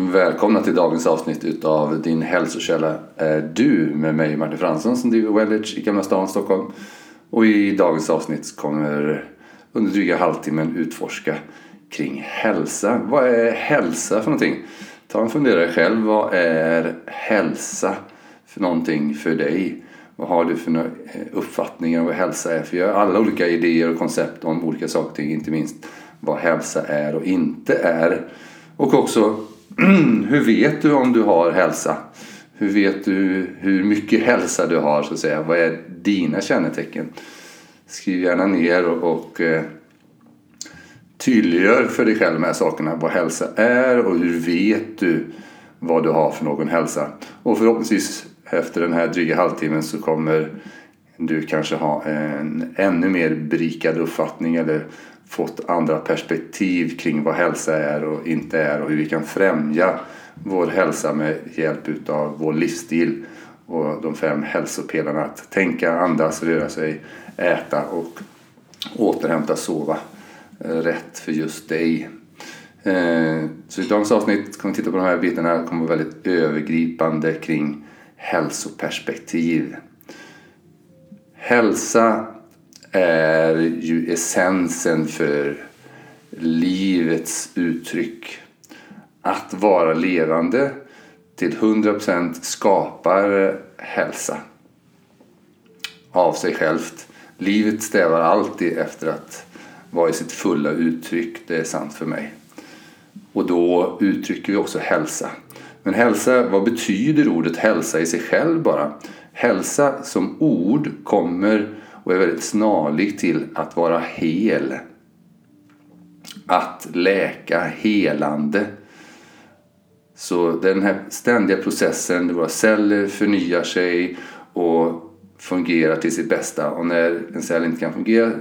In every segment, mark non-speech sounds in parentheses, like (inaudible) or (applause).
Välkomna till dagens avsnitt utav Din hälsokälla är du med mig Martin Fransson som driver Wellage i Gamla stan, Stockholm. Och i dagens avsnitt kommer under dryga halvtimmen utforska kring hälsa. Vad är hälsa för någonting? Ta en funderare själv. Vad är hälsa för någonting för dig? Vad har du för eh, uppfattningar om vad hälsa är? För jag har alla olika idéer och koncept om olika saker, inte minst vad hälsa är och inte är. Och också (clears throat) hur vet du om du har hälsa? Hur vet du hur mycket hälsa du har så att säga? Vad är dina kännetecken? Skriv gärna ner och, och eh, tydliggör för dig själv de här sakerna. Vad hälsa är och hur vet du vad du har för någon hälsa? Och förhoppningsvis efter den här dryga halvtimmen så kommer du kanske ha en ännu mer berikad uppfattning eller fått andra perspektiv kring vad hälsa är och inte är och hur vi kan främja vår hälsa med hjälp av vår livsstil och de fem hälsopelarna att tänka, andas, röra sig, äta och återhämta, sova eh, rätt för just dig. Eh, så i dagens avsnitt kommer vi titta på de här bitarna. Det kommer vara väldigt övergripande kring hälsoperspektiv. Hälsa är ju essensen för livets uttryck. Att vara levande till 100% skapar hälsa av sig självt. Livet strävar alltid efter att vara i sitt fulla uttryck, det är sant för mig. Och då uttrycker vi också hälsa. Men hälsa, vad betyder ordet hälsa i sig själv bara? Hälsa som ord kommer och är väldigt snarlik till att vara hel. Att läka, helande. Så den här ständiga processen där våra celler förnyar sig och fungerar till sitt bästa. Och när en cell inte kan fungera,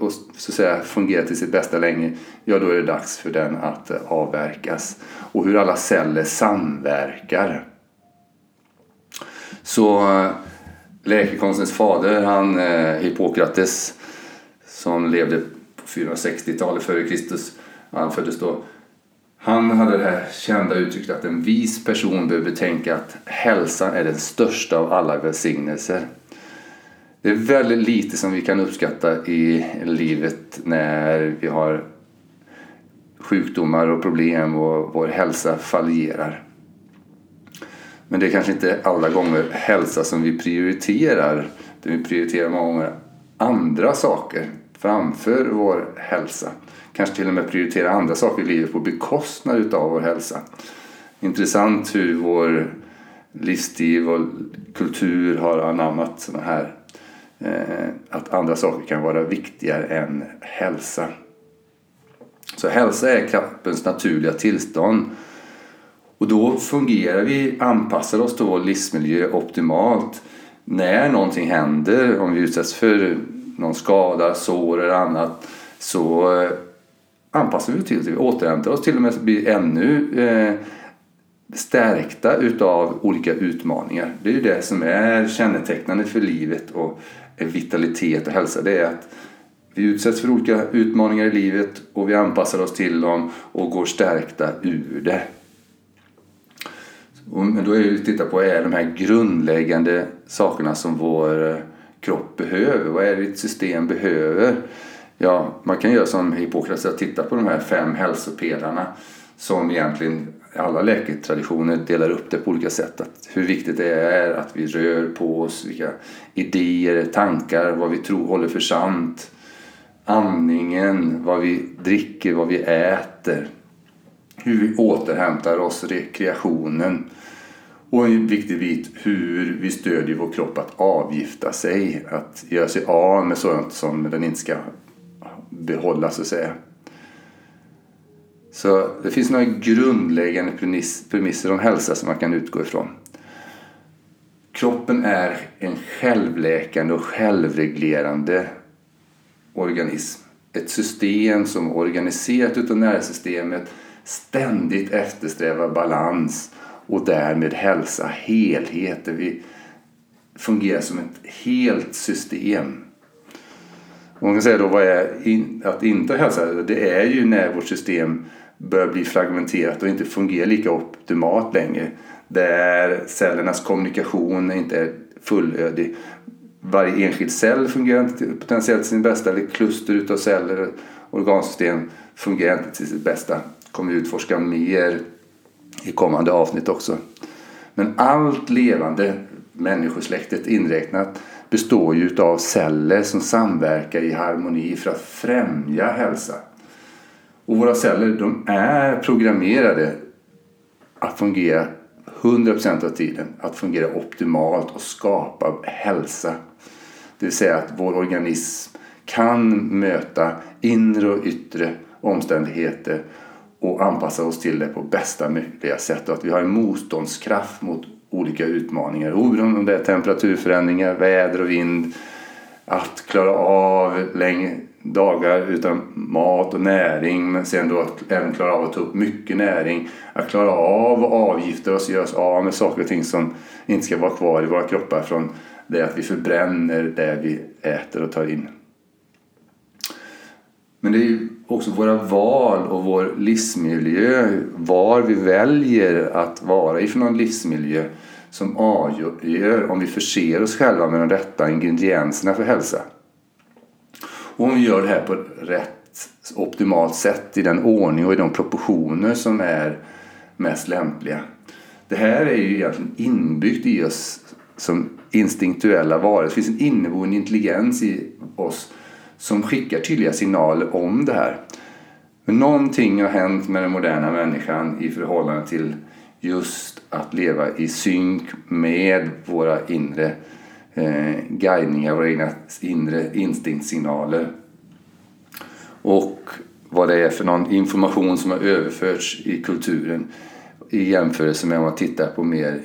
och så att säga, fungera till sitt bästa länge, ja då är det dags för den att eh, avverkas. Och hur alla celler samverkar. Så eh, läkekonstens fader, han eh, Hippokrates, som levde på 460-talet före Kristus, han föddes då. Han hade det här kända uttrycket att en vis person behöver tänka att hälsan är den största av alla välsignelser. Det är väldigt lite som vi kan uppskatta i livet när vi har sjukdomar och problem och vår hälsa fallerar. Men det är kanske inte alla gånger hälsa som vi prioriterar. Vi prioriterar många gånger andra saker framför vår hälsa. Kanske till och med prioriterar andra saker i livet på bekostnad utav vår hälsa. Intressant hur vår livsstil och kultur har anammat sådana här eh, att andra saker kan vara viktigare än hälsa. Så hälsa är kroppens naturliga tillstånd och då fungerar vi, anpassar oss till vår livsmiljö optimalt. När någonting händer, om vi utsätts för någon skada, sår eller annat, så eh, anpassar vi oss till det. Vi återhämtar oss till och med blir ännu eh, stärkta utav olika utmaningar. Det är ju det som är kännetecknande för livet och vitalitet och hälsa. Det är att vi utsätts för olika utmaningar i livet och vi anpassar oss till dem och går stärkta ur det. Men då är det att titta på är de här grundläggande sakerna som vår eh, kropp behöver. Vad är det ett system behöver? Ja, man kan göra som Hippokrates och titta på de här fem hälsopelarna som egentligen alla läketraditioner delar upp det på olika sätt. Att hur viktigt det är att vi rör på oss, vilka idéer, tankar, vad vi tror håller för sant. Andningen, vad vi dricker, vad vi äter hur vi återhämtar oss, rekreationen och en viktig bit hur vi stödjer vår kropp att avgifta sig, att göra sig av med sådant som den inte ska behålla så att säga. Så det finns några grundläggande premisser om hälsa som man kan utgå ifrån. Kroppen är en självläkande och självreglerande organism. Ett system som organiserat utav nervsystemet ständigt eftersträvar balans och därmed hälsa, helhet. Vi fungerar som ett helt system. Och man kan säga då vad är in, att inte hälsa? Det är ju när vårt system börjar bli fragmenterat och inte fungerar lika optimalt längre. Där cellernas kommunikation inte är fullödig. Varje enskild cell fungerar inte potentiellt till sin bästa, eller kluster utav celler och organsystem fungerar inte till sitt bästa. kommer vi utforska mer i kommande avsnitt också. Men allt levande, människosläktet inräknat, består ju av celler som samverkar i harmoni för att främja hälsa. Och våra celler de är programmerade att fungera 100% av tiden, att fungera optimalt och skapa hälsa. Det vill säga att vår organism kan möta inre och yttre omständigheter och anpassa oss till det på bästa möjliga sätt och att vi har en motståndskraft mot olika utmaningar. Oberoende om det är temperaturförändringar, väder och vind. Att klara av längre dagar utan mat och näring men sen då att även klara av att ta upp mycket näring. Att klara av att avgifta oss, göra oss av med saker och ting som inte ska vara kvar i våra kroppar från det att vi förbränner det vi äter och tar in. Men det är ju också våra val och vår livsmiljö, var vi väljer att vara i för någon livsmiljö som avgör om vi förser oss själva med de rätta ingredienserna för hälsa. Och om vi gör det här på rätt optimalt sätt i den ordning och i de proportioner som är mest lämpliga. Det här är ju egentligen inbyggt i oss som instinktuella varelser. Det finns en inneboende intelligens i oss som skickar tydliga signaler om det här. Men någonting har hänt med den moderna människan i förhållande till just att leva i synk med våra inre eh, guidningar, våra egna inre instinktssignaler. Och vad det är för någon information som har överförts i kulturen i jämförelse med om man tittar på mer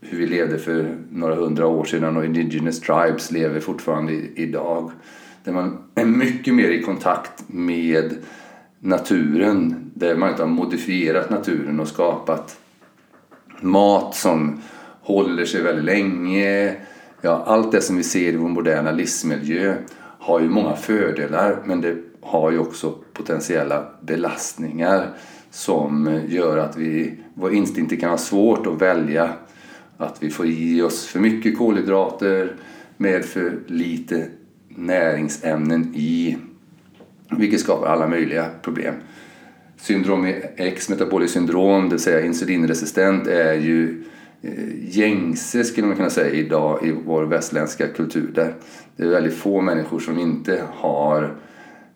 hur vi levde för några hundra år sedan och indigenous tribes lever fortfarande idag. Där man är mycket mer i kontakt med naturen. Där man inte har modifierat naturen och skapat mat som håller sig väldigt länge. Ja, allt det som vi ser i vår moderna livsmiljö har ju många fördelar men det har ju också potentiella belastningar som gör att vi, vår instinkt kan ha svårt att välja att vi får i oss för mycket kolhydrater med för lite näringsämnen i vilket skapar alla möjliga problem. Syndrom X, metaboliskt syndrom, det vill säga insulinresistent, är ju eh, gängse skulle man kunna säga idag i vår västländska kultur. Där det är väldigt få människor som inte har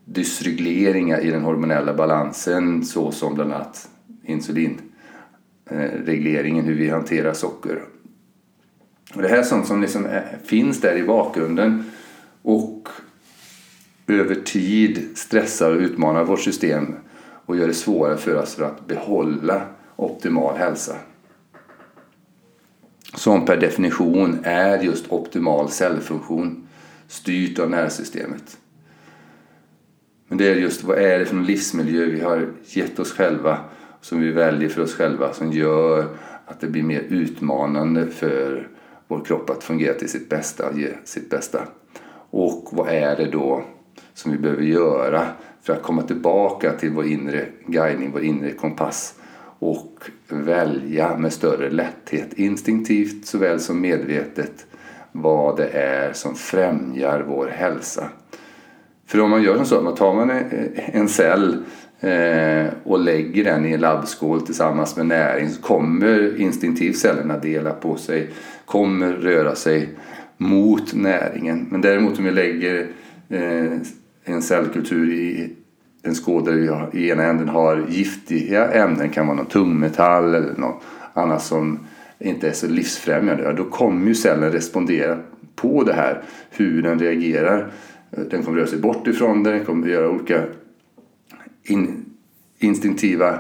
dysregleringar i den hormonella balansen såsom bland annat insulinregleringen, eh, hur vi hanterar socker. Och det här är sånt som liksom eh, finns där i bakgrunden och över tid stressar och utmanar vårt system och gör det svårare för oss för att behålla optimal hälsa. Som per definition är just optimal cellfunktion styrt av nervsystemet. Men det är just vad är det för livsmiljö vi har gett oss själva som vi väljer för oss själva som gör att det blir mer utmanande för vår kropp att fungera till sitt bästa och ge sitt bästa. Och vad är det då som vi behöver göra för att komma tillbaka till vår inre guidning, vår inre kompass och välja med större lätthet, instinktivt såväl som medvetet, vad det är som främjar vår hälsa. För om man gör så att man tar eh, en cell eh, och lägger den i en labbskål tillsammans med näring så kommer instinktivt cellerna dela på sig, kommer röra sig mot näringen. Men däremot om vi lägger eh, en cellkultur i en skål där vi i ena änden har giftiga ämnen, kan vara någon tungmetall eller något annat som inte är så livsfrämjande, då kommer ju cellen respondera på det här, hur den reagerar. Den kommer röra sig bort ifrån det, den kommer göra olika in, instinktiva,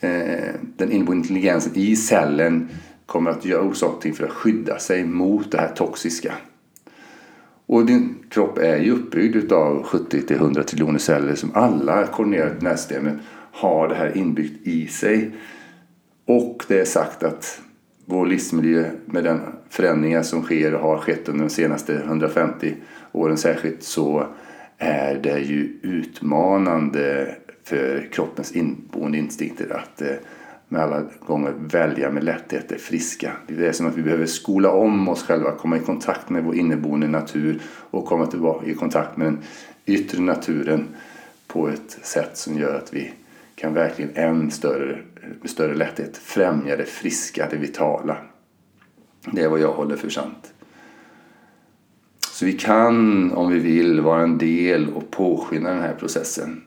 eh, den inneboende intelligensen i cellen kommer att göra saker för att skydda sig mot det här toxiska. Och din kropp är ju uppbyggd av 70-100 triljoner celler som alla koordinerade nervsystemet har det här inbyggt i sig. Och det är sagt att vår livsmiljö med den förändringar som sker och har skett under de senaste 150 åren särskilt så är det ju utmanande för kroppens inboende instinkter att eh, med alla gånger välja med lätthet det friska. Det är som att vi behöver skola om oss själva, komma i kontakt med vår inneboende natur och komma tillbaka i kontakt med den yttre naturen på ett sätt som gör att vi kan verkligen än större, med större lätthet främja det friska, det vitala. Det är vad jag håller för sant. Så vi kan, om vi vill, vara en del och påskynda den här processen.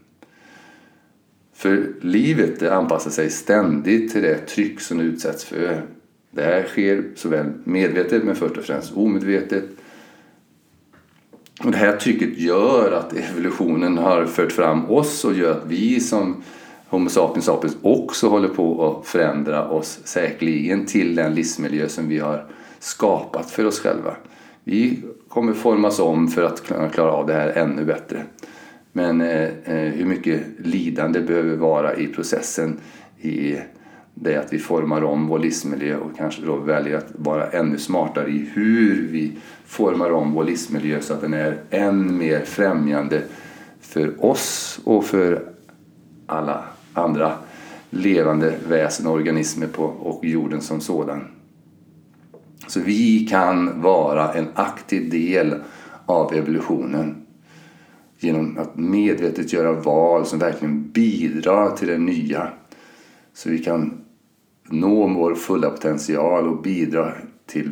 För livet det anpassar sig ständigt till det tryck som det utsätts för. Det här sker såväl medvetet men först och främst omedvetet. Och det här trycket gör att evolutionen har fört fram oss och gör att vi som Homo sapiens sapiens också håller på att förändra oss säkerligen till den livsmiljö som vi har skapat för oss själva. Vi kommer formas om för att kunna klara av det här ännu bättre. Men eh, eh, hur mycket lidande behöver vara i processen i det att vi formar om vår livsmiljö och kanske då väljer att vara ännu smartare i hur vi formar om vår livsmiljö så att den är än mer främjande för oss och för alla andra levande väsen och organismer på, och jorden som sådan. Så vi kan vara en aktiv del av evolutionen genom att medvetet göra val som verkligen bidrar till det nya. Så vi kan nå vår fulla potential och bidra till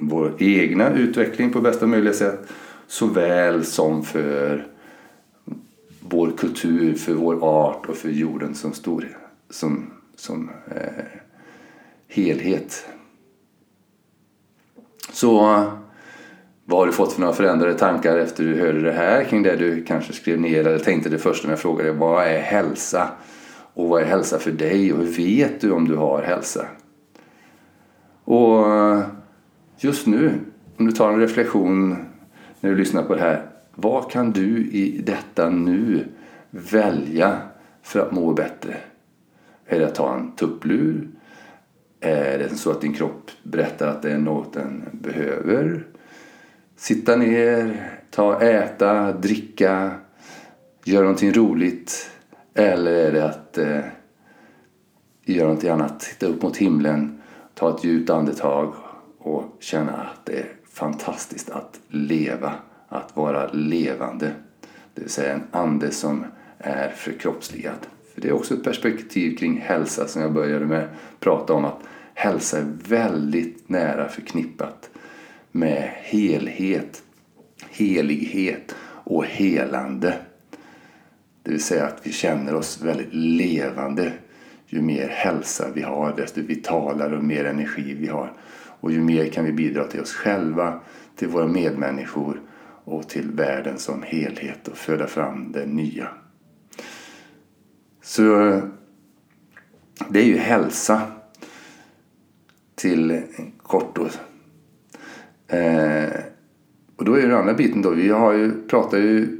vår egna utveckling på bästa möjliga sätt såväl som för vår kultur, för vår art och för jorden som stor som, som eh, helhet. Så vad har du fått för några förändrade tankar efter du hörde det här kring det du kanske skrev ner eller tänkte det första när jag frågade vad är hälsa? Och vad är hälsa för dig och hur vet du om du har hälsa? Och eh, just nu, om du tar en reflektion när du lyssnar på det här. Vad kan du i detta nu välja för att må bättre? Är det att ta en tupplur? Är det så att din kropp berättar att det är något den behöver? Sitta ner, ta, äta, dricka, göra någonting roligt. Eller är det att eh, göra någonting annat, titta upp mot himlen, ta ett djupt andetag och känna att det är fantastiskt att leva, att vara levande. Det vill säga en ande som är förkroppsligad. För det är också ett perspektiv kring hälsa som jag började med att prata om att hälsa är väldigt nära förknippat med helhet, helighet och helande. Det vill säga att vi känner oss väldigt levande. Ju mer hälsa vi har, desto vitalare och mer energi vi har. Och ju mer kan vi bidra till oss själva, till våra medmänniskor och till världen som helhet och föda fram det nya. Så det är ju hälsa till kort och Eh, och då är den andra biten då, vi har ju, pratar ju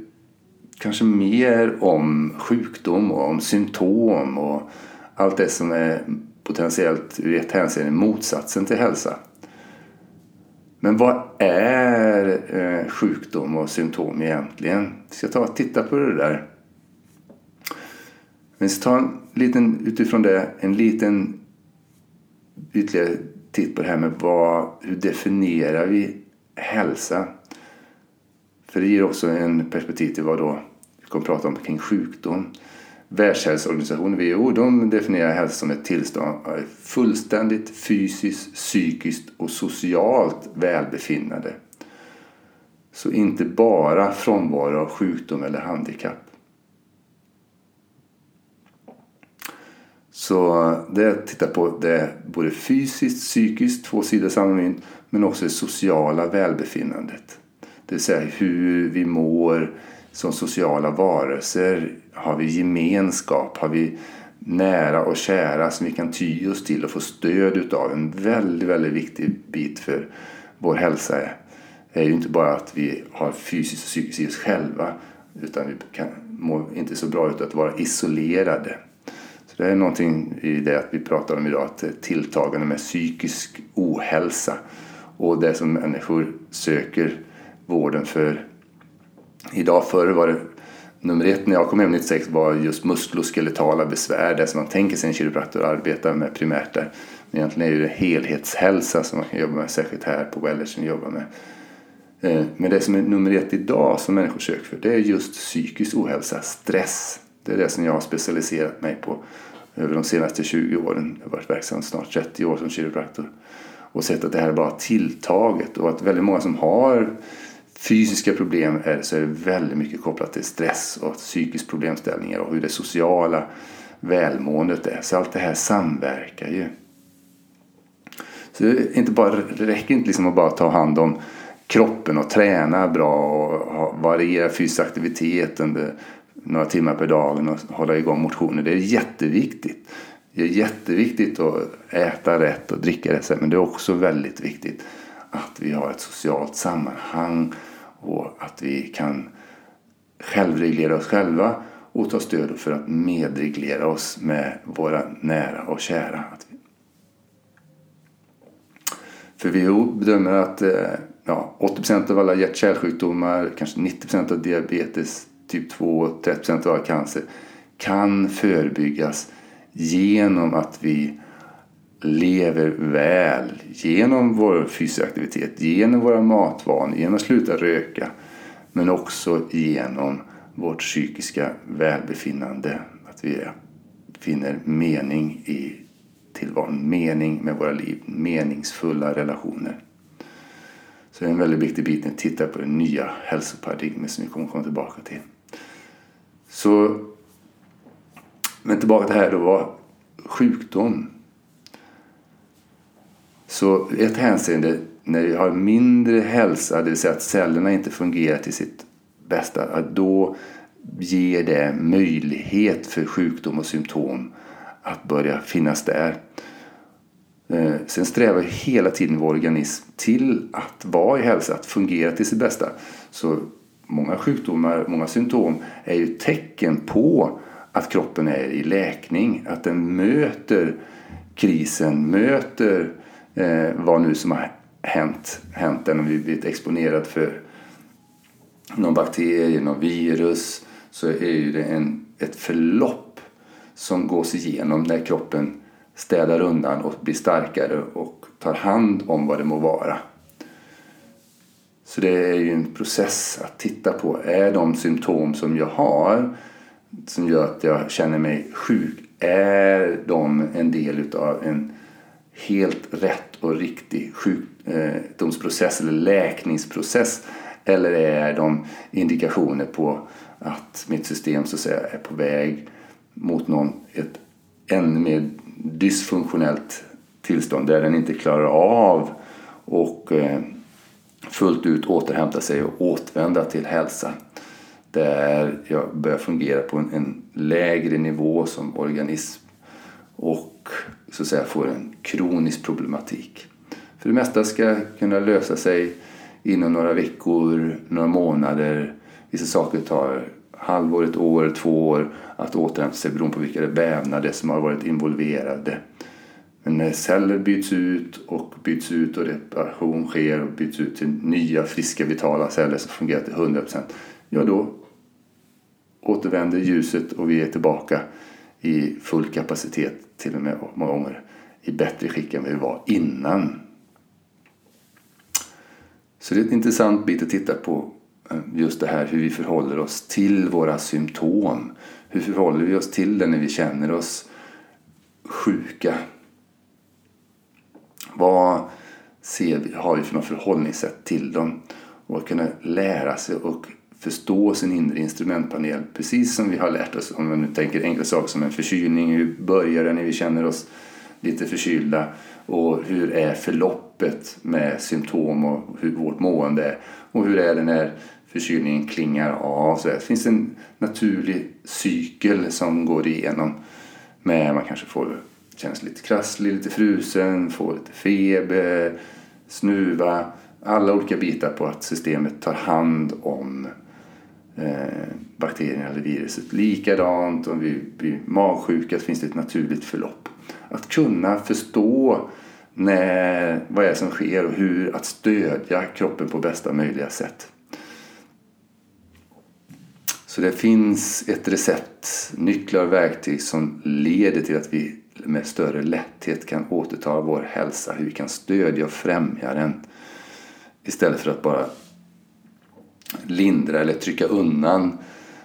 kanske mer om sjukdom och om symptom och allt det som är potentiellt ur ett hänseende motsatsen till hälsa. Men vad är eh, sjukdom och symptom egentligen? Vi ska ta och titta på det där. Vi ska ta en liten, utifrån det en liten ytterligare titt på det här med vad, hur definierar vi hälsa? För det ger också en perspektiv till vad då vi kommer att prata om kring sjukdom. Världshälsoorganisationen, WHO, de definierar hälsa som ett tillstånd av fullständigt fysiskt, psykiskt och socialt välbefinnande. Så inte bara frånvaro av sjukdom eller handikapp. Så det tittar på det både fysiskt, psykiskt, två sidor samma mynt, men också det sociala välbefinnandet. Det vill säga hur vi mår som sociala varelser. Har vi gemenskap? Har vi nära och kära som vi kan ty oss till och få stöd utav? En väldigt, väldigt viktig bit för vår hälsa är, är ju inte bara att vi har fysiskt och psykiskt i oss själva utan vi kan mår inte så bra ut att vara isolerade. Det är någonting i det att vi pratar om idag, att tilltagande med psykisk ohälsa och det som människor söker vården för. Idag förr var det nummer ett när jag kom hem 96 var just muskuloskeletala besvär. Det som man tänker sig en kiropraktor arbetar med primärt där. Men egentligen är det helhetshälsa som man kan jobba med, särskilt här på Wellers som jobbar med. Eh, men det som är nummer ett idag som människor söker för det är just psykisk ohälsa, stress. Det är det som jag har specialiserat mig på över de senaste 20 åren. Jag har varit verksam snart 30 år som kiropraktor. Och sett att det här är bara tilltaget och att väldigt många som har fysiska problem är, så är det väldigt mycket kopplat till stress och psykisk problemställningar och hur det sociala välmåendet är. Så allt det här samverkar ju. Så det, inte bara, det räcker inte liksom att bara ta hand om kroppen och träna bra och variera fysisk aktivitet under några timmar per dag och hålla igång motionen. Det är jätteviktigt. Det är jätteviktigt att äta rätt och dricka rätt men det är också väldigt viktigt att vi har ett socialt sammanhang och att vi kan självreglera oss själva och ta stöd för att medreglera oss med våra nära och kära. För WHO bedömer att eh, ja, 80 av alla hjärt-kärlsjukdomar, kanske 90% av diabetes typ 2 och 30 av all cancer kan förebyggas genom att vi lever väl genom vår fysiska aktivitet, genom våra matvanor, genom att sluta röka men också genom vårt psykiska välbefinnande. Att vi finner mening i tillvaron, mening med våra liv, meningsfulla relationer. Så det är en väldigt viktig bit när vi tittar på det nya hälsoparadigmet som vi kommer komma tillbaka till. Så, men tillbaka till det här då, var sjukdom. Så ett hänseende, när vi har mindre hälsa, det vill säga att cellerna inte fungerar till sitt bästa, då ger det möjlighet för sjukdom och symptom att börja finnas där. Eh, sen strävar hela tiden vår organism till att vara i hälsa, att fungera till sitt bästa. Så många sjukdomar, många symptom är ju tecken på att kroppen är i läkning, att den möter krisen, möter eh, vad nu som har hänt, hänt den om vi blivit exponerad för någon bakterie, någon virus så är ju det en, ett förlopp som gås igenom när kroppen städar undan och blir starkare och tar hand om vad det må vara. Så det är ju en process att titta på. Är de symptom som jag har som gör att jag känner mig sjuk, är de en del av en helt rätt och riktig sjukdomsprocess eller läkningsprocess? Eller är de indikationer på att mitt system så att säga är på väg mot någon, ett ännu mer dysfunktionellt tillstånd där den inte klarar av och eh, fullt ut återhämta sig och återvända till hälsa. Där jag börjar fungera på en, en lägre nivå som organism och så att säga får en kronisk problematik. För det mesta ska kunna lösa sig inom några veckor, några månader. Vissa saker tar halvår, ett år, två år att återhämta sig beroende på vilka vävnader som har varit involverade. Men när celler byts ut och byts ut och reparation sker och byts ut till nya friska vitala celler som fungerar till 100% ja då återvänder ljuset och vi är tillbaka i full kapacitet till och med många gånger i bättre skick än vi var innan. Så det är ett intressant bit att titta på eh, just det här hur vi förhåller oss till våra symptom. Hur förhåller vi oss till det när vi känner oss sjuka? Vad ser vi, har vi för något förhållningssätt till dem? Och att kunna lära sig och förstå sin inre instrumentpanel. Precis som vi har lärt oss, om man nu tänker enkla saker som en förkylning. Hur börjar det när vi känner oss lite förkylda? Och hur är förloppet med symptom och hur vårt mående är? Och hur är det när förkylningen klingar av? Så det finns en naturlig cykel som går igenom. Med man kanske får känns lite krasslig, lite frusen, får lite feber, snuva. Alla olika bitar på att systemet tar hand om eh, bakterierna eller viruset. Likadant om vi blir magsjuka så finns det ett naturligt förlopp. Att kunna förstå när, vad är som sker och hur att stödja kroppen på bästa möjliga sätt. Så det finns ett recept, nycklar och verktyg som leder till att vi med större lätthet kan återta vår hälsa, hur vi kan stödja och främja den istället för att bara lindra eller trycka undan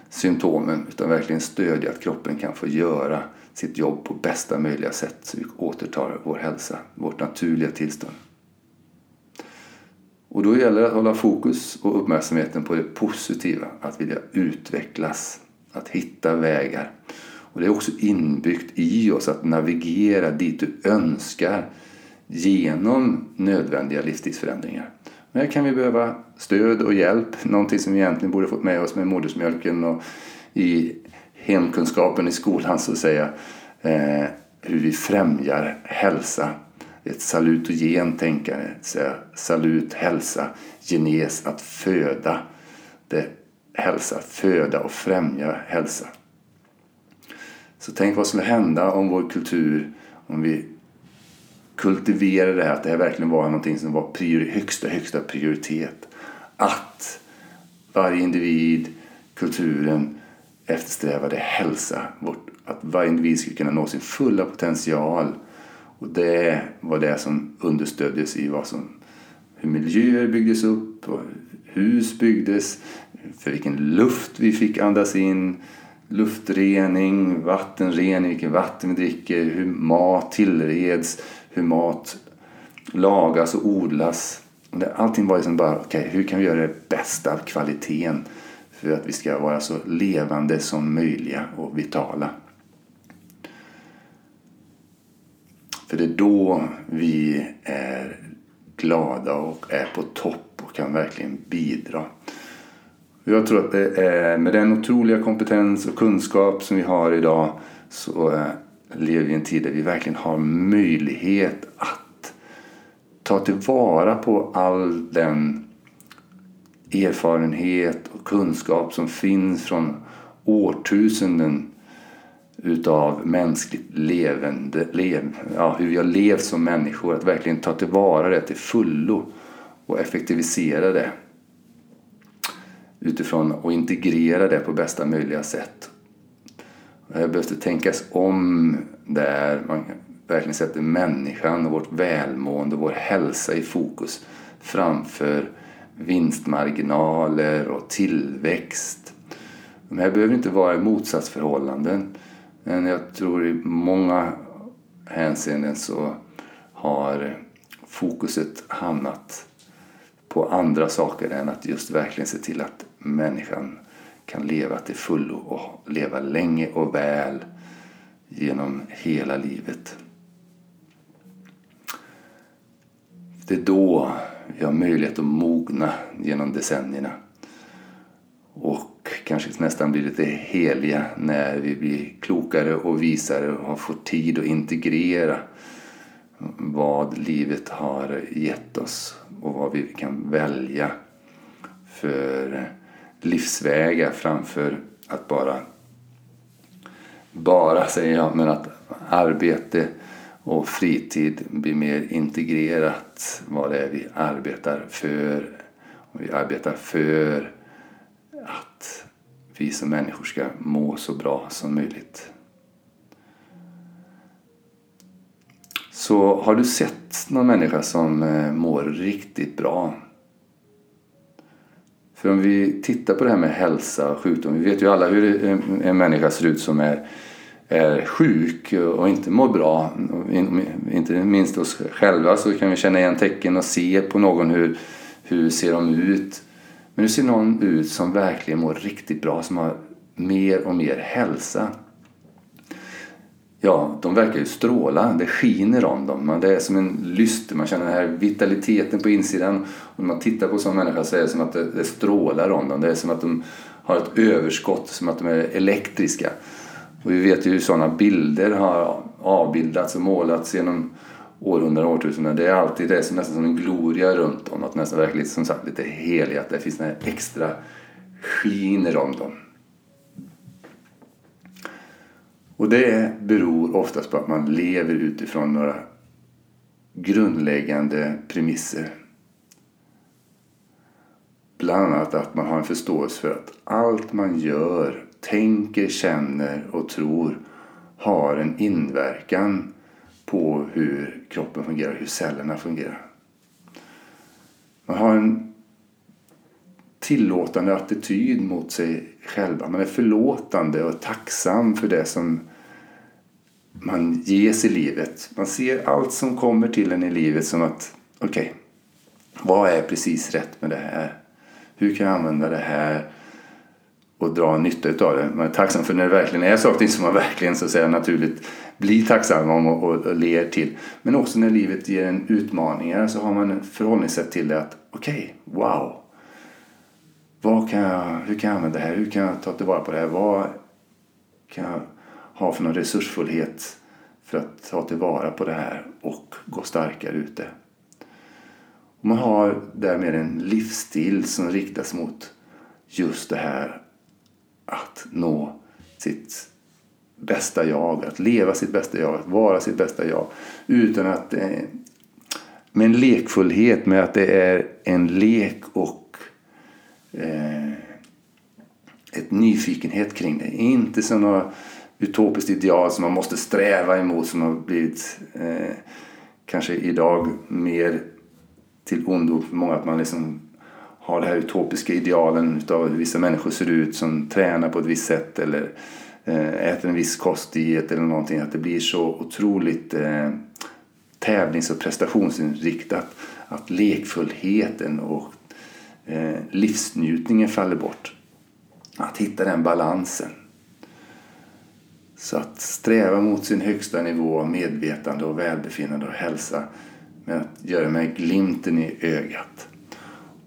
symptomen utan verkligen stödja att kroppen kan få göra sitt jobb på bästa möjliga sätt så vi återtar vår hälsa, vårt naturliga tillstånd. Och då gäller det att hålla fokus och uppmärksamheten på det positiva, att vilja utvecklas, att hitta vägar. Och det är också inbyggt i oss att navigera dit du önskar genom nödvändiga livsstilsförändringar. Men här kan vi behöva stöd och hjälp, någonting som vi egentligen borde fått med oss med modersmjölken och i hemkunskapen i skolan så att säga. Eh, hur vi främjar hälsa. Ett salutogen tänkande, salut, hälsa, genes, att föda. Det, hälsa, föda och främja hälsa. Så tänk vad som skulle hända om vår kultur, om vi kultiverade det här, att det här verkligen var någonting som var priori, högsta, högsta prioritet. Att varje individ, kulturen eftersträvade hälsa. Att varje individ skulle kunna nå sin fulla potential. Och det var det som understöddes i vad som, hur miljöer byggdes upp, och hus byggdes, för vilken luft vi fick andas in, luftrening, vattenrening, vilket vatten vi dricker, hur mat tillreds, hur mat lagas och odlas. Allting var liksom bara, okej, okay, hur kan vi göra det bästa av kvaliteten för att vi ska vara så levande som möjliga och vitala. För det är då vi är glada och är på topp och kan verkligen bidra. Jag tror att är med den otroliga kompetens och kunskap som vi har idag så eh, lever vi i en tid där vi verkligen har möjlighet att ta tillvara på all den erfarenhet och kunskap som finns från årtusenden utav mänskligt levande, lev, ja, hur vi har levt som människor. Att verkligen ta tillvara det till fullo och effektivisera det utifrån och integrera det på bästa möjliga sätt. Här behövs det tänkas om där man verkligen sätter människan och vårt välmående och vår hälsa i fokus framför vinstmarginaler och tillväxt. De här behöver inte vara motsatsförhållanden. Men jag tror i många hänseenden så har fokuset hamnat på andra saker än att just verkligen se till att människan kan leva till fullo och leva länge och väl genom hela livet. Det är då vi har möjlighet att mogna genom decennierna. Och kanske nästan blir lite heliga när vi blir klokare och visare och har fått tid att integrera vad livet har gett oss och vad vi kan välja för livsvägar framför att bara, bara säger jag, men att arbete och fritid blir mer integrerat vad det är vi arbetar för. Och vi arbetar för att vi som människor ska må så bra som möjligt. Så har du sett någon människa som eh, mår riktigt bra? För om vi tittar på det här med hälsa och sjukdom. Vi vet ju alla hur eh, en människa ser ut som är är sjuk och inte mår bra, inte minst oss själva, så kan vi känna igen tecken och se på någon hur, hur ser de ut. Men hur ser någon ut som verkligen mår riktigt bra, som har mer och mer hälsa? Ja, de verkar ju stråla. Det skiner om dem. Det är som en lyster. Man känner den här vitaliteten på insidan. Och när man tittar på sådana människor så är det som att det, det strålar om dem. Det är som att de har ett överskott, som att de är elektriska. Och vi vet ju hur sådana bilder har avbildats och målats genom århundraden och årtusenden. Det är alltid det som nästan som en gloria runt om. Att nästan verkligen som sagt lite heligt. Att det finns den här extra skiner om dem. Och det beror oftast på att man lever utifrån några grundläggande premisser. bland annat att man har en förståelse för att allt man gör, tänker, känner och tror har en inverkan på hur kroppen fungerar, hur cellerna fungerar. Man har en tillåtande attityd mot sig själva. Man är förlåtande och tacksam för det som man ges i livet. Man ser allt som kommer till en i livet som att okej, okay, vad är precis rätt med det här? Hur kan jag använda det här och dra nytta av det? Man är tacksam för när det verkligen är saker som man verkligen så att säga, naturligt blir tacksam om och, och, och ler till. Men också när livet ger en utmaningar så har man ett förhållningssätt till det att okej, okay, wow. Vad kan jag, hur kan jag använda det här? Hur kan jag ta tillvara på det här? Vad kan jag ha för någon resursfullhet för att ta tillvara på det här och gå starkare ute? Man har därmed en livsstil som riktas mot just det här att nå sitt bästa jag, att leva sitt bästa jag, att vara sitt bästa jag. Utan att, eh, med en lekfullhet, med att det är en lek och eh, ett nyfikenhet kring det. Inte som något utopiskt ideal som man måste sträva emot som har blivit eh, kanske idag mer till ondo för många att man liksom har det här utopiska idealen utav hur vissa människor ser ut som tränar på ett visst sätt eller eh, äter en viss kostdiet eller någonting. Att det blir så otroligt eh, tävlings och prestationsinriktat att lekfullheten och eh, livsnjutningen faller bort. Att hitta den balansen. Så att sträva mot sin högsta nivå av medvetande och välbefinnande och hälsa med att göra med glimten i ögat.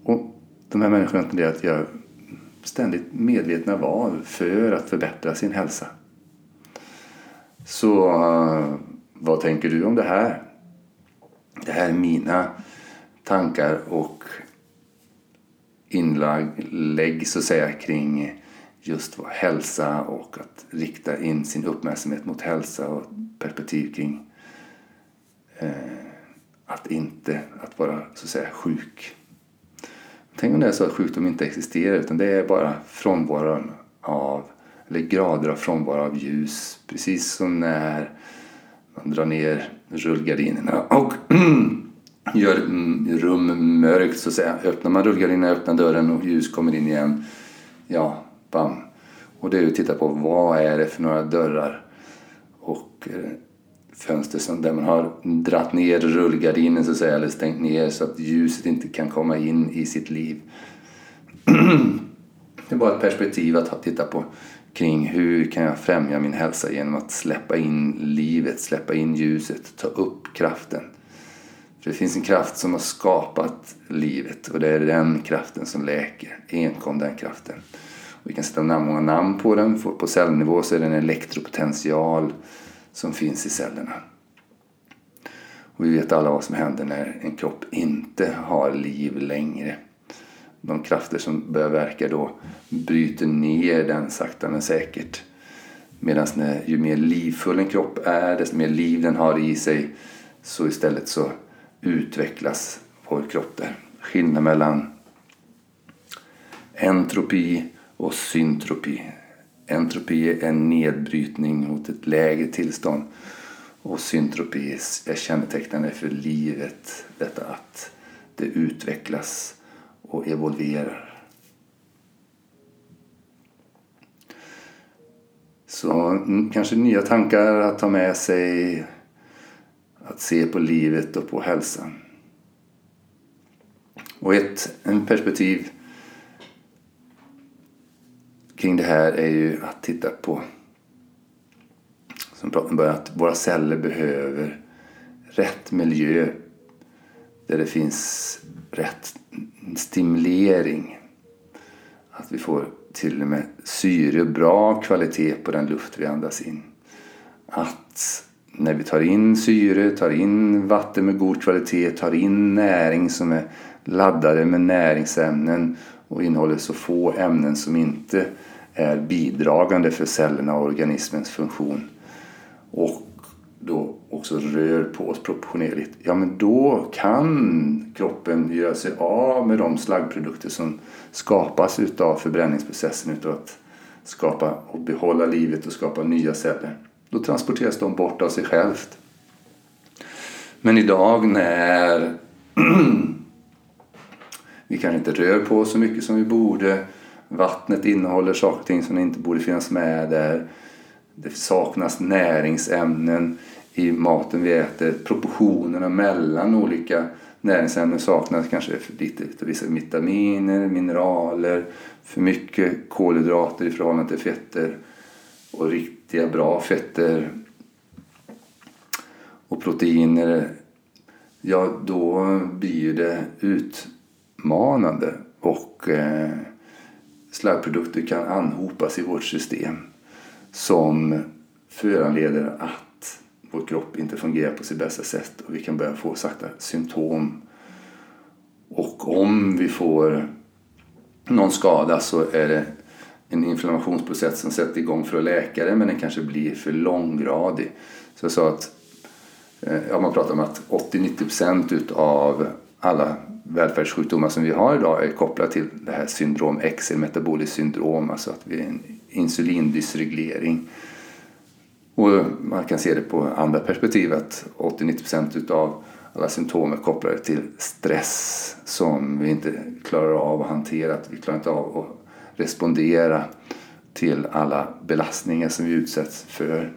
Och de här människorna tenderar att göra ständigt medvetna val för att förbättra sin hälsa. Så eh, vad tänker du om det här? Det här är mina tankar och inlägg så att säga kring just hälsa och att rikta in sin uppmärksamhet mot hälsa och perspektiv kring eh, att inte att vara så att säga sjuk. Tänk om det är så att sjukdom inte existerar utan det är bara frånvaron av, eller grader av frånvaro av ljus. Precis som när man drar ner rullgardinerna och (clears throat) gör rum mörkt så att säga. Öppnar man rullgardinen, öppnar dörren och ljus kommer in igen. Ja, bam. Och det är att titta på vad är det för några dörrar och eh, fönster som, där man har dratt ner rullgardinen så att säga, eller stängt ner så att ljuset inte kan komma in i sitt liv. (clears throat) det är bara ett perspektiv att titta på kring hur kan jag främja min hälsa genom att släppa in livet, släppa in ljuset, ta upp kraften. För det finns en kraft som har skapat livet och det är den kraften som läker, enkom den kraften. Och vi kan sätta många namn på den, på cellnivå så är det en elektropotential som finns i cellerna. Och vi vet alla vad som händer när en kropp inte har liv längre. De krafter som börjar verka då bryter ner den sakta men säkert. Medan ju mer livfull en kropp är, desto mer liv den har i sig, så istället så utvecklas vår kropp där. Skillnaden mellan entropi och syntropi. Entropi är nedbrytning mot ett lägre tillstånd. Och syntropi är kännetecknande för livet. Detta att det utvecklas och evolverar. Så kanske nya tankar att ta med sig. Att se på livet och på hälsan. Och ett en perspektiv kring det här är ju att titta på som pratade början, att våra celler behöver rätt miljö där det finns rätt stimulering. Att vi får till och med syre, bra kvalitet på den luft vi andas in. Att när vi tar in syre, tar in vatten med god kvalitet, tar in näring som är laddade med näringsämnen och innehåller så få ämnen som inte är bidragande för cellerna och organismens funktion. Och då också rör på oss proportionerligt, ja men då kan kroppen göra sig av med de slaggprodukter som skapas utav förbränningsprocessen utav att skapa och behålla livet och skapa nya celler. Då transporteras de bort av sig självt. Men idag när (clears throat) vi kanske inte rör på oss så mycket som vi borde, vattnet innehåller saker och ting som inte borde finnas med där, det saknas näringsämnen i maten vi äter, proportionerna mellan olika näringsämnen saknas kanske för lite vissa vitaminer, mineraler, för mycket kolhydrater i förhållande till fetter och riktiga bra fetter och proteiner. Ja, då blir det utmanande och eh, slaggprodukter kan anhopas i vårt system som föranleder att vår kropp inte fungerar på sitt bästa sätt och vi kan börja få sakta symptom. Och om vi får någon skada så är det en inflammationsprocess som sätter igång för att läka det men den kanske blir för långgradig. Så jag sa att eh, ja, man pratar om att 80-90% utav alla välfärdssjukdomar som vi har idag är kopplade till det här syndrom X, metaboliskt syndrom, alltså att vi är en insulindysreglering. Och man kan se det på andra perspektiv att 80-90% utav alla symptom är kopplade till stress som vi inte klarar av att hantera. Att vi klarar inte av att respondera till alla belastningar som vi utsätts för.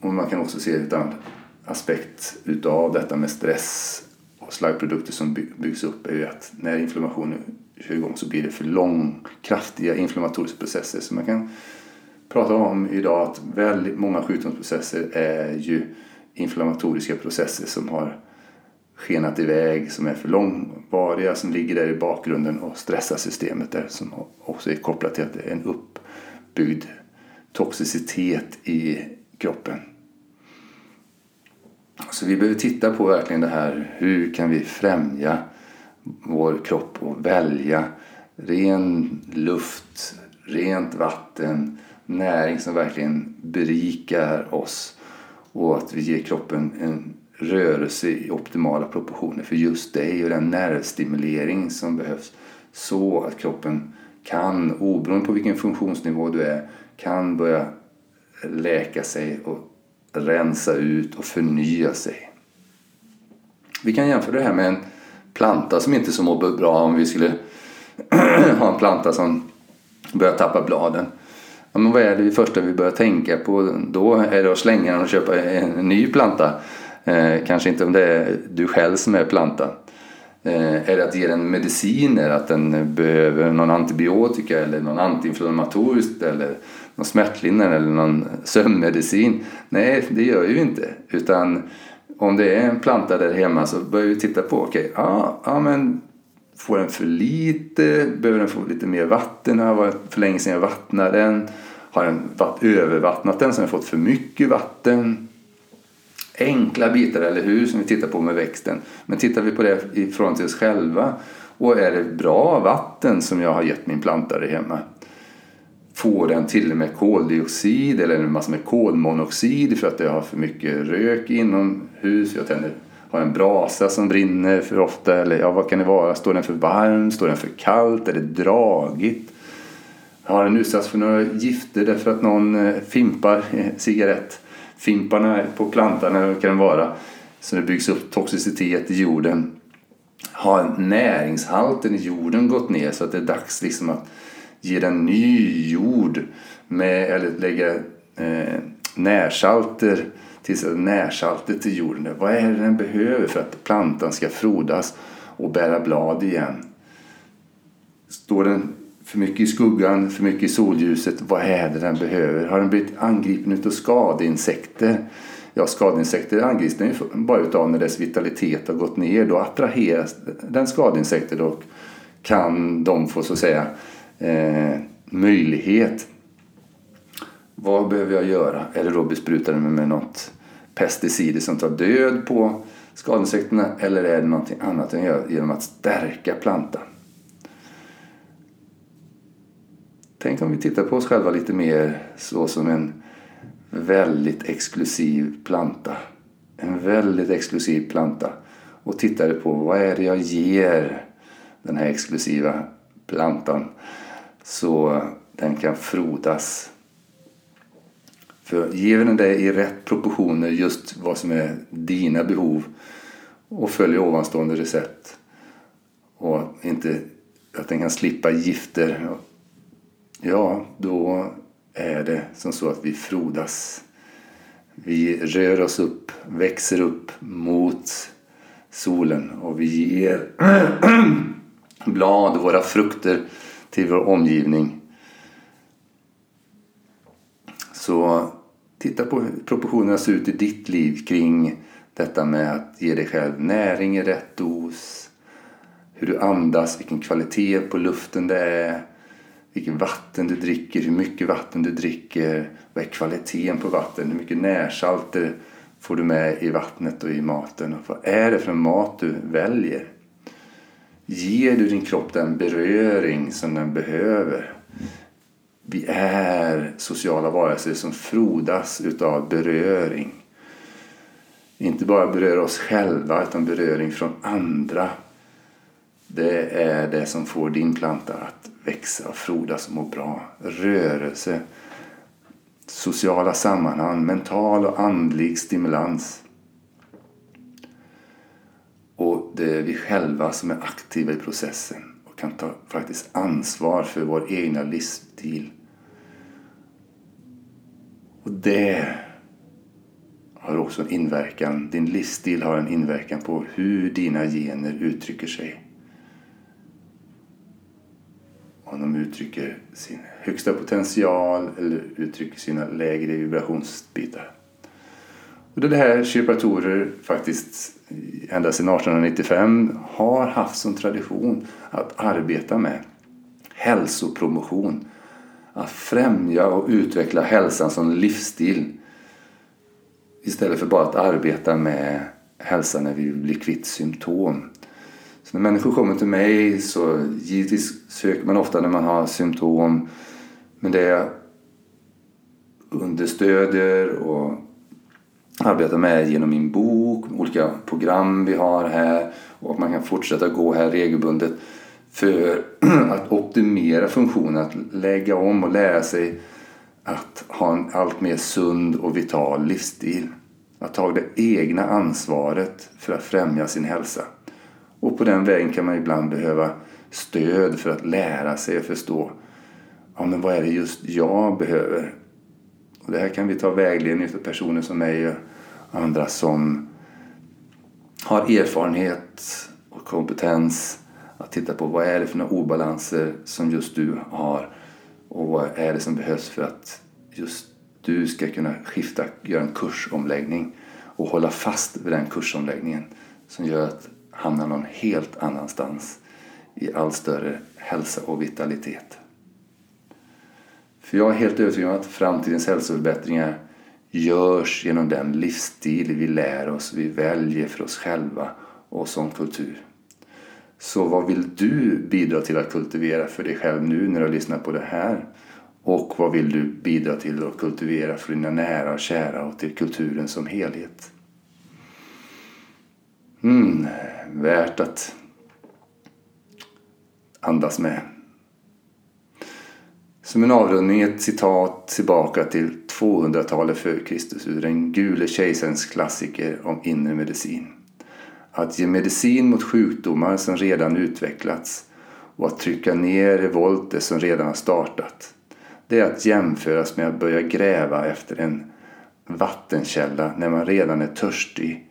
Och man kan också se ett annat aspekt utav detta med stress och slaggprodukter som byggs upp är ju att när inflammationen kör igång så blir det för lång, kraftiga inflammatoriska processer. Så man kan prata om idag att väldigt många sjukdomsprocesser är ju inflammatoriska processer som har skenat iväg, som är för långvariga, som ligger där i bakgrunden och stressar systemet där som också är kopplat till att det är en uppbyggd toxicitet i kroppen. Så vi behöver titta på verkligen det här, hur kan vi främja vår kropp och välja ren luft, rent vatten, näring som verkligen berikar oss och att vi ger kroppen en rörelse i optimala proportioner för just dig och den nervstimulering som behövs så att kroppen kan, oberoende på vilken funktionsnivå du är, kan börja läka sig och rensa ut och förnya sig. Vi kan jämföra det här med en planta som inte så mår bra om vi skulle (clears throat) ha en planta som börjar tappa bladen. Ja, men vad är det första vi börjar tänka på då? Är det att slänga den och köpa en ny planta? Eh, kanske inte om det är du själv som är plantan. Eh, är det att ge den mediciner, att den behöver någon antibiotika eller någon antiinflammatoriskt eller någon smärtlindrande eller någon sömnmedicin? Nej, det gör ju inte. Utan om det är en planta där hemma så börjar vi titta på, okej, okay, ja, ja men får den för lite? Behöver den få lite mer vatten? Har varit för länge sedan jag vattnade den? Har den övervattnat den så den fått för mycket vatten? Enkla bitar, eller hur, som vi tittar på med växten. Men tittar vi på det i förhållande till oss själva och är det bra vatten som jag har gett min planta där hemma? Får den till och med koldioxid eller en massa med kolmonoxid för att det har för mycket rök inomhus? Jag tänder har en brasa som brinner för ofta eller ja, vad kan det vara? Står den för varm? Står den för kallt? Är det dragigt? Har den utsatts för några gifter därför att någon eh, fimpar eh, cigarett? Fimparna på plantan eller vad kan det vara? Så det byggs upp toxicitet i jorden. Har näringshalten i jorden gått ner så att det är dags liksom att ge den ny jord med, eller lägga eh, närsalter tillsätta närsaltet till jorden. Vad är det den behöver för att plantan ska frodas och bära blad igen? Står den för mycket i skuggan, för mycket i solljuset? Vad är det den behöver? Har den blivit angripen av skadeinsekter? Ja, skadeinsekter angrips den ju bara utav när dess vitalitet har gått ner. Då attraheras den skadeinsekter och kan de få så att säga eh, möjlighet. Vad behöver jag göra? Eller då bespruta den med något pesticider som tar död på skadeinsekterna eller är det någonting annat än gör genom att stärka plantan? Tänk om vi tittar på oss själva lite mer så som en väldigt exklusiv planta. En väldigt exklusiv planta. Och tittade på vad är det jag ger den här exklusiva plantan så den kan frodas. För ger vi den det i rätt proportioner, just vad som är dina behov och följer ovanstående recept och inte att den kan slippa gifter, ja då är det som så att vi frodas. Vi rör oss upp, växer upp mot solen och vi ger (clears throat) blad våra frukter till vår omgivning. Så titta på hur proportionerna ser ut i ditt liv kring detta med att ge dig själv näring i rätt dos, hur du andas, vilken kvalitet på luften det är, vilket vatten du dricker, hur mycket vatten du dricker, vad är kvaliteten på vatten, hur mycket närsalter eh, får du med i vattnet och i maten och vad är det för mat du väljer? Ger du din kropp den beröring som den behöver? Vi är sociala varelser som frodas utav beröring. Inte bara berör oss själva utan beröring från andra. Det är det som får din planta att växa, och frodas och må bra. Rörelse, sociala sammanhang, mental och andlig stimulans. Och det är vi själva som är aktiva i processen och kan ta faktiskt ansvar för vår egna livsstil. Och det har också en inverkan. Din livsstil har en inverkan på hur dina gener uttrycker sig. Om de uttrycker sin högsta potential eller uttrycker sina lägre vibrationsbitar. Och det här kiropraktorer faktiskt ända sedan 1895 har haft som tradition att arbeta med. Hälsopromotion. Att främja och utveckla hälsan som livsstil. Istället för bara att arbeta med hälsa när vi blir kvitt symptom. Så när människor kommer till mig så givetvis söker man ofta när man har symptom. Men det jag understödjer och arbetar med genom min bok, olika program vi har här och att man kan fortsätta gå här regelbundet för (clears throat) att optimera funktionen, att lägga om och lära sig att ha en allt mer sund och vital livsstil. Att ta det egna ansvaret för att främja sin hälsa. Och på den vägen kan man ibland behöva stöd för att lära sig och förstå ja, men vad är det just jag behöver. Och det här kan vi ta vägledning för personer som mig och andra som har erfarenhet och kompetens att titta på vad är det för några obalanser som just du har och vad är det som behövs för att just du ska kunna skifta, göra en kursomläggning och hålla fast vid den kursomläggningen som gör att hamnar någon helt annanstans i allt större hälsa och vitalitet. För jag är helt övertygad om att framtidens hälsoförbättringar görs genom den livsstil vi lär oss, vi väljer för oss själva och som kultur. Så vad vill du bidra till att kultivera för dig själv nu när du har lyssnat på det här? Och vad vill du bidra till att kultivera för dina nära och kära och till kulturen som helhet? Mm, värt att andas med. Som en avrundning ett citat tillbaka till 200-talet före Kristus ur den gule kejsarens klassiker om inre medicin. Att ge medicin mot sjukdomar som redan utvecklats och att trycka ner revolter som redan har startat. Det är att jämföras med att börja gräva efter en vattenkälla när man redan är törstig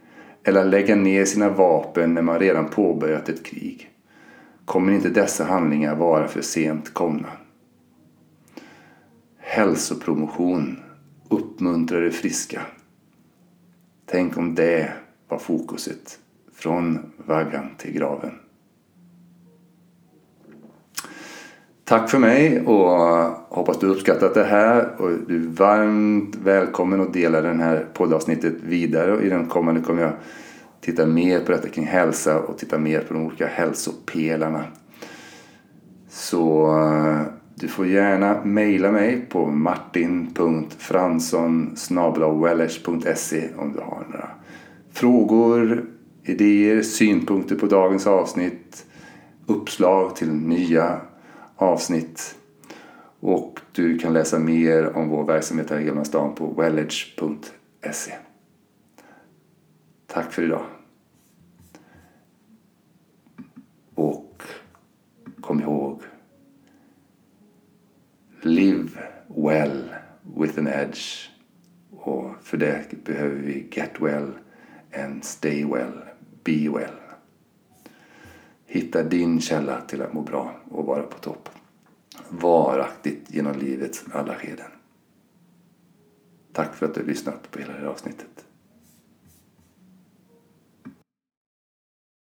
eller lägga ner sina vapen när man redan påbörjat ett krig. Kommer inte dessa handlingar vara för sent komna? Hälsopromotion, uppmuntrar det friska. Tänk om det var fokuset från vaggan till graven. Tack för mig och hoppas du uppskattat det här. Och du är varmt välkommen att dela det här poddavsnittet vidare. Och I den kommande kommer jag titta mer på detta kring hälsa och titta mer på de olika hälsopelarna. Så eh, Du får gärna mejla mig på martin.fransson om du har några frågor, idéer, synpunkter på dagens avsnitt, uppslag till nya avsnitt. Och du kan läsa mer om vår verksamhet här i Gamla stan på wellage.se. Tack för idag. Och kom ihåg Live well with an edge. Och för det behöver vi get well and stay well, be well. Hitta din källa till att må bra och vara på topp. Varaktigt genom livets alla skeden. Tack för att du har lyssnat på hela det här avsnittet.